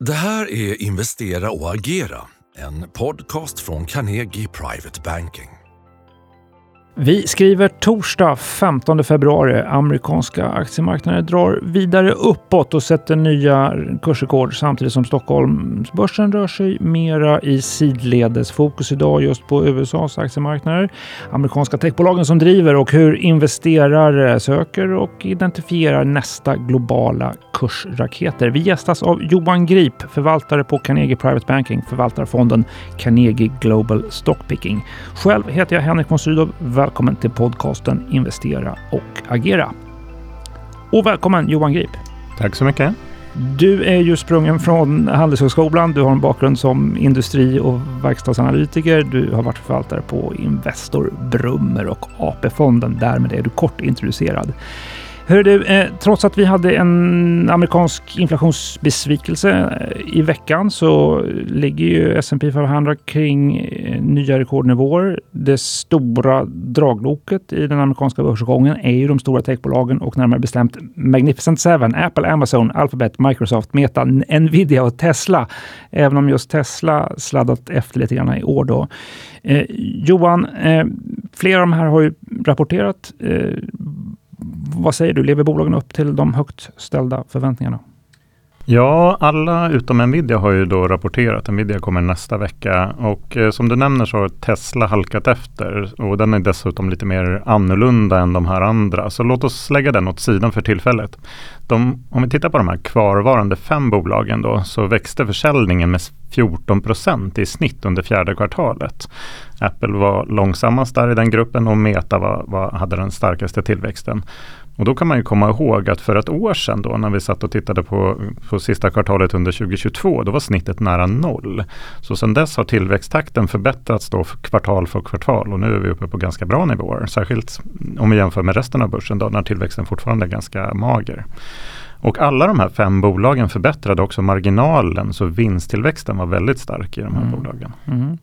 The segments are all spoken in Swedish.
Det här är Investera och agera, en podcast från Carnegie Private Banking. Vi skriver torsdag 15 februari. Amerikanska aktiemarknader drar vidare uppåt och sätter nya kursrekord samtidigt som Stockholmsbörsen rör sig mera i sidledes. Fokus idag just på USAs aktiemarknader. Amerikanska techbolagen som driver och hur investerare söker och identifierar nästa globala kursraketer. Vi gästas av Johan Grip, förvaltare på Carnegie Private Banking, förvaltarfonden Carnegie Global Stockpicking. Själv heter jag Henrik von Sydow välkommen till podcasten Investera och agera. Och välkommen Johan Grip. Tack så mycket. Du är ju sprungen från Handelshögskolan. Du har en bakgrund som industri och verkstadsanalytiker. Du har varit förvaltare på Investor, Brummer och AP-fonden. Därmed är du kort introducerad. Hör du, eh, trots att vi hade en amerikansk inflationsbesvikelse eh, i veckan så ligger ju S&P 500 kring eh, nya rekordnivåer. Det stora dragloket i den amerikanska börsuppgången är ju de stora techbolagen och närmare bestämt Magnificent Seven, Apple, Amazon, Alphabet, Microsoft, Meta, Nvidia och Tesla. Även om just Tesla sladdat efter lite grann i år då. Eh, Johan, eh, flera av de här har ju rapporterat eh, vad säger du, lever bolagen upp till de högt ställda förväntningarna? Ja, alla utom Nvidia har ju då rapporterat. Nvidia kommer nästa vecka och eh, som du nämner så har Tesla halkat efter och den är dessutom lite mer annorlunda än de här andra. Så låt oss lägga den åt sidan för tillfället. De, om vi tittar på de här kvarvarande fem bolagen då så växte försäljningen med 14 procent i snitt under fjärde kvartalet. Apple var långsammast där i den gruppen och Meta var, var, hade den starkaste tillväxten. Och då kan man ju komma ihåg att för ett år sedan då när vi satt och tittade på, på sista kvartalet under 2022, då var snittet nära noll. Så sedan dess har tillväxttakten förbättrats då för kvartal för kvartal och nu är vi uppe på ganska bra nivåer. Särskilt om vi jämför med resten av börsen då när tillväxten fortfarande är ganska mager. Och alla de här fem bolagen förbättrade också marginalen så vinsttillväxten var väldigt stark i de här mm. bolagen. Mm.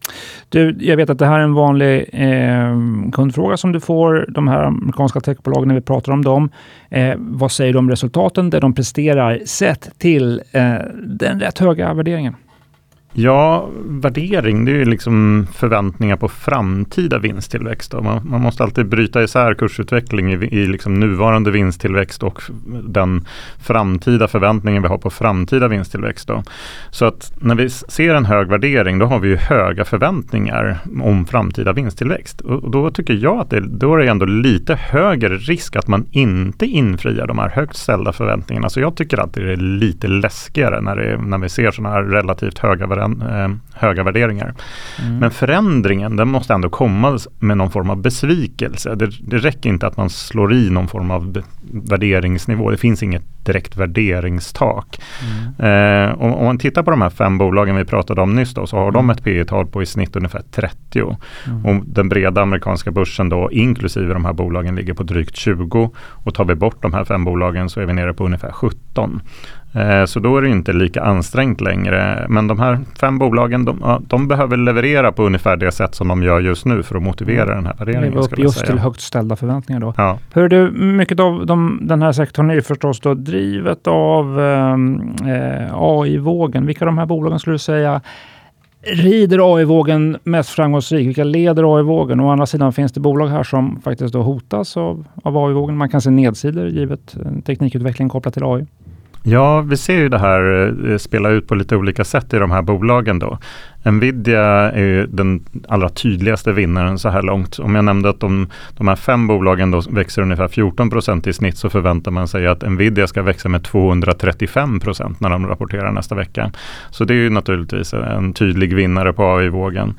Du, jag vet att det här är en vanlig eh, kundfråga som du får, de här amerikanska techbolagen när vi pratar om dem. Eh, vad säger du om resultaten, det de presterar sett till eh, den rätt höga värderingen? Ja, värdering det är ju liksom förväntningar på framtida vinsttillväxt. Man, man, måste alltid bryta isär kursutveckling i, i liksom nuvarande vinsttillväxt och den framtida förväntningen vi har på framtida vinsttillväxt. Då. Så att när vi ser en hög värdering då har vi ju höga förväntningar om framtida vinsttillväxt. Och, och då tycker jag att det, då är det ändå lite högre risk att man inte infriar de här högt ställda förväntningarna. Så jag tycker att det är lite läskigare när, det, när vi ser sådana här relativt höga eh, höga värderingar. Mm. Men förändringen den måste ändå komma med någon form av besvikelse. Det, det räcker inte att man slår i någon form av värderingsnivå. Det finns inget direkt värderingstak. Mm. Eh, om, om, man tittar på de här fem bolagen vi pratade om nyss då, så har mm. de ett P tal på i snitt ungefär 30. Mm. Och den breda amerikanska börsen då inklusive de här bolagen ligger på drygt 20. Och tar vi bort de här fem bolagen så är vi nere på ungefär 17. Eh, så då är det inte lika ansträngt längre. Men de här fem bolagen de, de, behöver leverera på ungefär det sätt som de gör just nu för att motivera den här värderingen. Leva upp just till högt ställda förväntningar då. Ja. Hör du, mycket av de, den här sektorn är förstås då drivet av ehm, eh, AI-vågen. Vilka av de här bolagen skulle du säga rider AI-vågen mest framgångsrikt? Vilka leder AI-vågen? Å andra sidan finns det bolag här som faktiskt då hotas av, av AI-vågen. Man kan se nedsidor givet teknikutveckling kopplat till AI. Ja, vi ser ju det här eh, spela ut på lite olika sätt i de här bolagen då. Nvidia är den allra tydligaste vinnaren så här långt. Om jag nämnde att de, de här fem bolagen då växer ungefär 14 procent i snitt så förväntar man sig att Nvidia ska växa med 235 procent när de rapporterar nästa vecka. Så det är ju naturligtvis en tydlig vinnare på AI-vågen.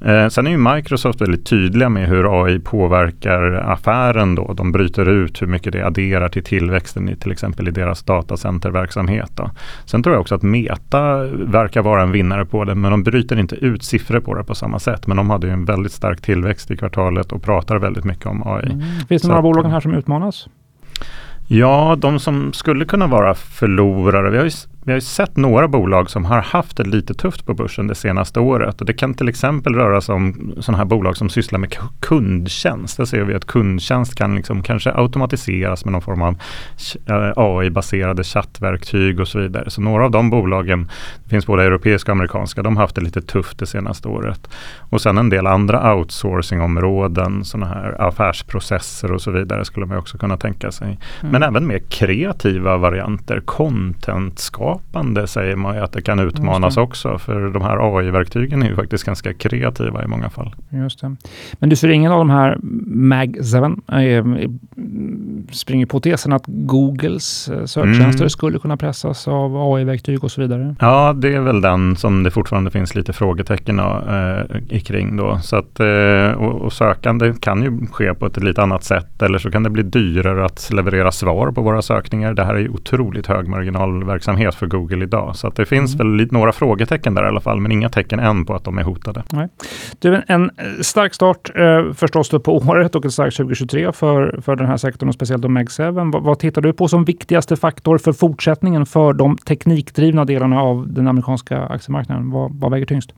Eh, sen är ju Microsoft väldigt tydliga med hur AI påverkar affären då. De bryter ut hur mycket det adderar till tillväxten i till exempel i deras datacenterverksamhet. Då. Sen tror jag också att Meta verkar vara en vinnare på det men de bryter inte ut siffror på det på samma sätt. Men de hade ju en väldigt stark tillväxt i kvartalet och pratar väldigt mycket om AI. Mm. Finns det några bolag här som utmanas? Ja, de som skulle kunna vara förlorare. Vi har ju vi har sett några bolag som har haft det lite tufft på börsen det senaste året. Och det kan till exempel röra sig om sådana här bolag som sysslar med kundtjänst. Där ser vi att kundtjänst kan liksom kanske automatiseras med någon form av eh, AI-baserade chattverktyg och så vidare. Så några av de bolagen, det finns både europeiska och amerikanska, de har haft det lite tufft det senaste året. Och sen en del andra outsourcingområden, sådana här affärsprocesser och så vidare skulle man också kunna tänka sig. Mm. Men även mer kreativa varianter, contentskapande säger man ju att det kan utmanas det. också. För de här AI-verktygen är ju faktiskt ganska kreativa i många fall. Just det. Men du ser ingen av de här Mag7 äh, springer på tesen att Googles eh, söktjänster mm. skulle kunna pressas av AI-verktyg och så vidare? Ja, det är väl den som det fortfarande finns lite frågetecken äh, kring då. Så att, äh, och, och sökande kan ju ske på ett lite annat sätt eller så kan det bli dyrare att leverera svar på våra sökningar. Det här är ju otroligt hög marginalverksamhet för Google idag. Så det finns mm. väl lite, några frågetecken där i alla fall, men inga tecken än på att de är hotade. Nej. Du, en stark start eh, förstås på året och ett starkt 2023 för, för den här sektorn och speciellt om Meg7. Vad, vad tittar du på som viktigaste faktor för fortsättningen för de teknikdrivna delarna av den amerikanska aktiemarknaden? Vad, vad väger tyngst?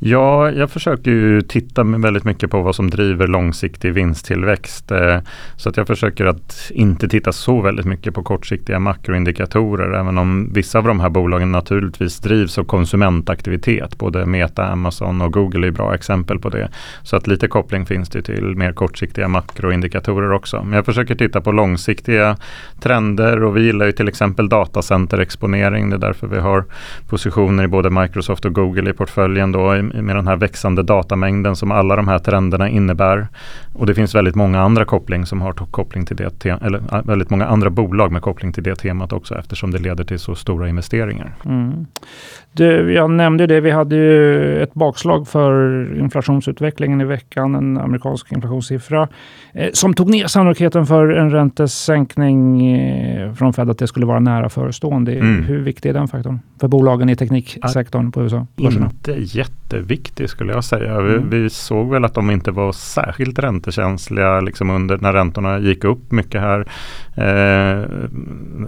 Ja, jag försöker ju titta väldigt mycket på vad som driver långsiktig vinsttillväxt. Eh, så att jag försöker att inte titta så väldigt mycket på kortsiktiga makroindikatorer. Även om vissa av de här bolagen naturligtvis drivs av konsumentaktivitet. Både Meta, Amazon och Google är bra exempel på det. Så att lite koppling finns det till mer kortsiktiga makroindikatorer också. Men jag försöker titta på långsiktiga trender och vi gillar ju till exempel datacenterexponering. Det är därför vi har positioner i både Microsoft och Google i portföljen då med den här växande datamängden som alla de här trenderna innebär. Och det finns väldigt många andra koppling som har koppling till det eller väldigt många andra bolag med koppling till det temat också eftersom det leder till så stora investeringar. Mm. Du, jag nämnde det, vi hade ju ett bakslag för inflationsutvecklingen i veckan, en amerikansk inflationssiffra eh, som tog ner sannolikheten för en räntesänkning eh, från Fed att det skulle vara nära förestående. Mm. Hur viktig är den faktorn för bolagen i tekniksektorn på USA? Inte jätteviktig skulle jag säga. Mm. Vi, vi, såg väl att de inte var särskilt räntekänsliga liksom under när räntorna gick upp mycket här eh,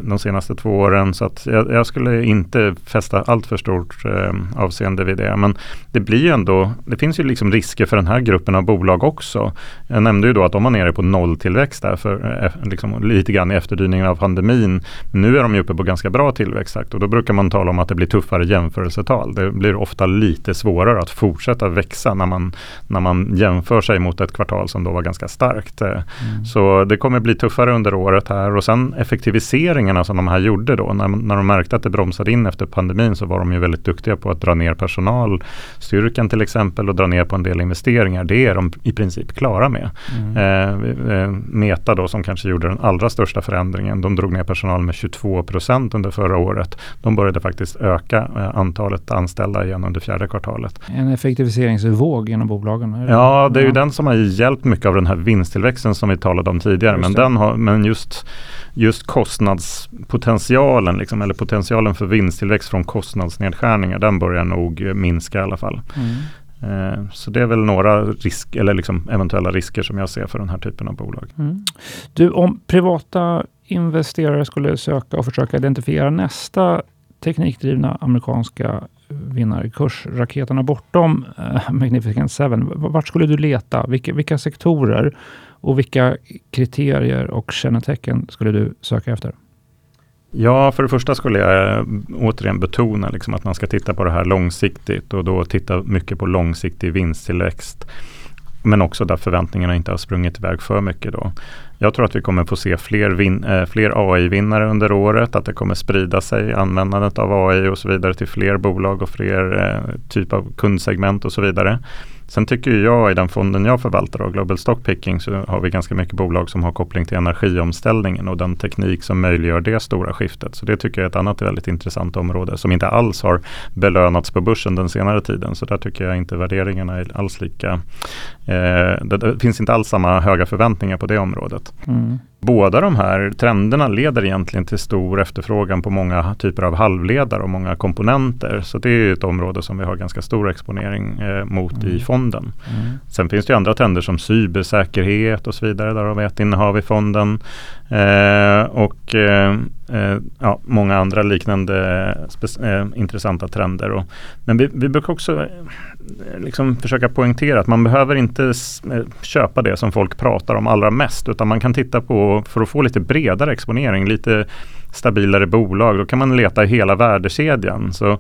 de senaste två åren. Så att jag, jag skulle inte fästa allt för stor stort eh, avseende vid det. Men det blir ju ändå, det finns ju liksom risker för den här gruppen av bolag också. Jag nämnde ju då att de var nere på nolltillväxt där för eh, liksom, lite grann i efterdyningen av pandemin. Nu är de ju uppe på ganska bra tillväxttakt och då brukar man tala om att det blir tuffare jämförelsetal. Det blir ofta lite svårare att fortsätta växa när man, när man jämför sig mot ett kvartal som då var ganska starkt. Eh, mm. Så det kommer bli tuffare under året här och sen effektiviseringarna som de här gjorde då när, när de märkte att det bromsade in efter pandemin så var de ju väldigt duktiga på att dra ner personalstyrkan till exempel och dra ner på en del investeringar. Det är de i princip klara med. Mm. Eh, eh Meta då som kanske gjorde den allra största förändringen. De drog ner personal med 22 procent under förra året. De började faktiskt öka eh, antalet anställda igen under fjärde kvartalet. En effektiviseringsvåg inom bolagen? Ja, det är ju den som har hjälpt mycket av den här vinsttillväxten som vi talade om tidigare. men, den har, men just just kostnadspotentialen, liksom, eller potentialen för vinsttillväxt från kostnadsnedskärningar, den börjar nog minska i alla fall. Mm. Eh, så det är väl några risk, eller liksom eventuella risker som jag ser för den här typen av bolag. Mm. Du, om privata investerare skulle söka och försöka identifiera nästa teknikdrivna amerikanska vinnare, kursraketerna bortom uh, Magnificent Seven, vart skulle du leta? Vilka, vilka sektorer och vilka kriterier och kännetecken skulle du söka efter? Ja, för det första skulle jag eh, återigen betona liksom att man ska titta på det här långsiktigt och då titta mycket på långsiktig vinsttillväxt. Men också där förväntningarna inte har sprungit iväg för mycket då. Jag tror att vi kommer få se fler, vin, eh, fler AI-vinnare under året, att det kommer sprida sig användandet av AI och så vidare till fler bolag och fler eh, typ av kundsegment och så vidare. Sen tycker jag i den fonden jag förvaltar, och Global Stock Picking, så har vi ganska mycket bolag som har koppling till energiomställningen och den teknik som möjliggör det stora skiftet. Så det tycker jag är ett annat väldigt intressant område som inte alls har belönats på börsen den senare tiden. Så där tycker jag inte värderingarna är alls lika. Eh, det, det, finns inte alls samma höga förväntningar på det området. Mm. båda de här trenderna leder egentligen till stor efterfrågan på många typer av halvledare och många komponenter. Så det är ett område som vi har ganska stor exponering eh, mot mm. i fonden. Mm. Sen finns det andra trender som cybersäkerhet och så vidare. Där har vi ett innehav i fonden. Eh, och eh, eh ja, många andra liknande eh, intressanta trender. Och, men vi, vi brukar också liksom försöka poängtera att man behöver inte eh, köpa det som folk pratar om allra mest utan man kan titta på, för att få lite bredare exponering, lite stabilare bolag, då kan man leta i hela värdekedjan. Så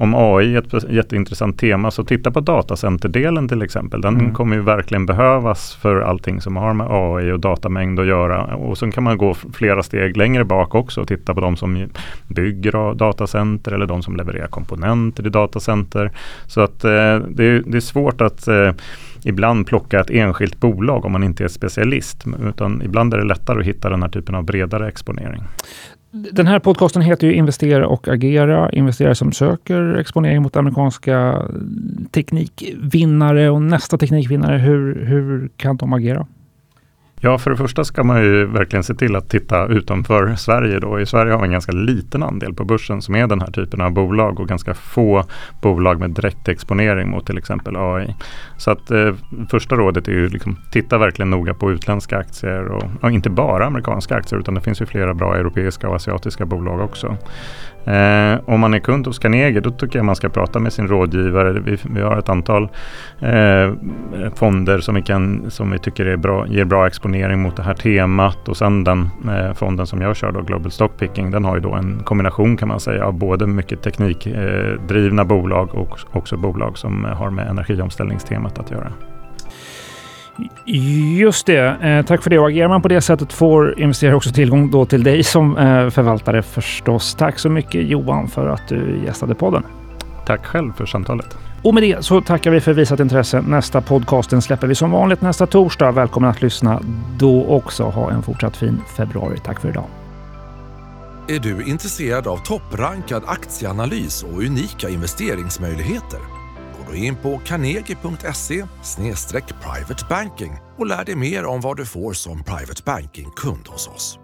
om AI är ett jätteintressant tema så titta på datacenterdelen till exempel. Den mm. kommer ju verkligen behövas för allting som har med AI och datamängd att göra. Och sen kan man gå flera steg längre bak också och titta på de som bygger datacenter eller de som levererar komponenter i datacenter. Så att eh, det, är, det, är, svårt att eh, ibland plocka ett enskilt bolag om man inte är specialist. Utan ibland är det lättare att hitta den här typen av bredare exponering. Den här podcasten heter ju Investera och agera. Investerare som söker exponering mot amerikanska teknikvinnare och nästa teknikvinnare. Hur, hur kan de agera? Ja, för det första ska man ju verkligen se till att titta utanför Sverige. Då. I Sverige har vi en ganska liten andel på börsen som är den här typen av bolag och ganska få bolag med direktexponering mot till exempel AI. Så att eh, första rådet är ju liksom titta verkligen noga på utländska aktier och, och, inte bara amerikanska aktier utan det finns ju flera bra europeiska och asiatiska bolag också. Eh, om man är kund hos Carnegie då tycker jag man ska prata med sin rådgivare. Vi, vi har ett antal eh, fonder som vi, kan, som vi tycker är bra, ger bra exponering mot det här temat och sen den eh, fonden som jag kör då, Global Stock Picking, den har ju då en kombination kan man säga av både mycket teknikdrivna bolag och också bolag som har med energiomställningstemat att göra. Just det. Eh, tack för det. Och agerar man på det sättet får investerare också tillgång då till dig som eh, förvaltare förstås. Tack så mycket Johan för att du gästade podden. Tack själv för samtalet. Och med det så tackar vi för visat intresse. Nästa podcasten släpper vi som vanligt nästa torsdag. Välkommen att lyssna då också. Ha en fortsatt fin februari. Tack för idag. Är du intresserad av topprankad aktieanalys och unika investeringsmöjligheter? Gå då in på carnegie.se private banking och lär dig mer om vad du får som private banking-kund hos oss.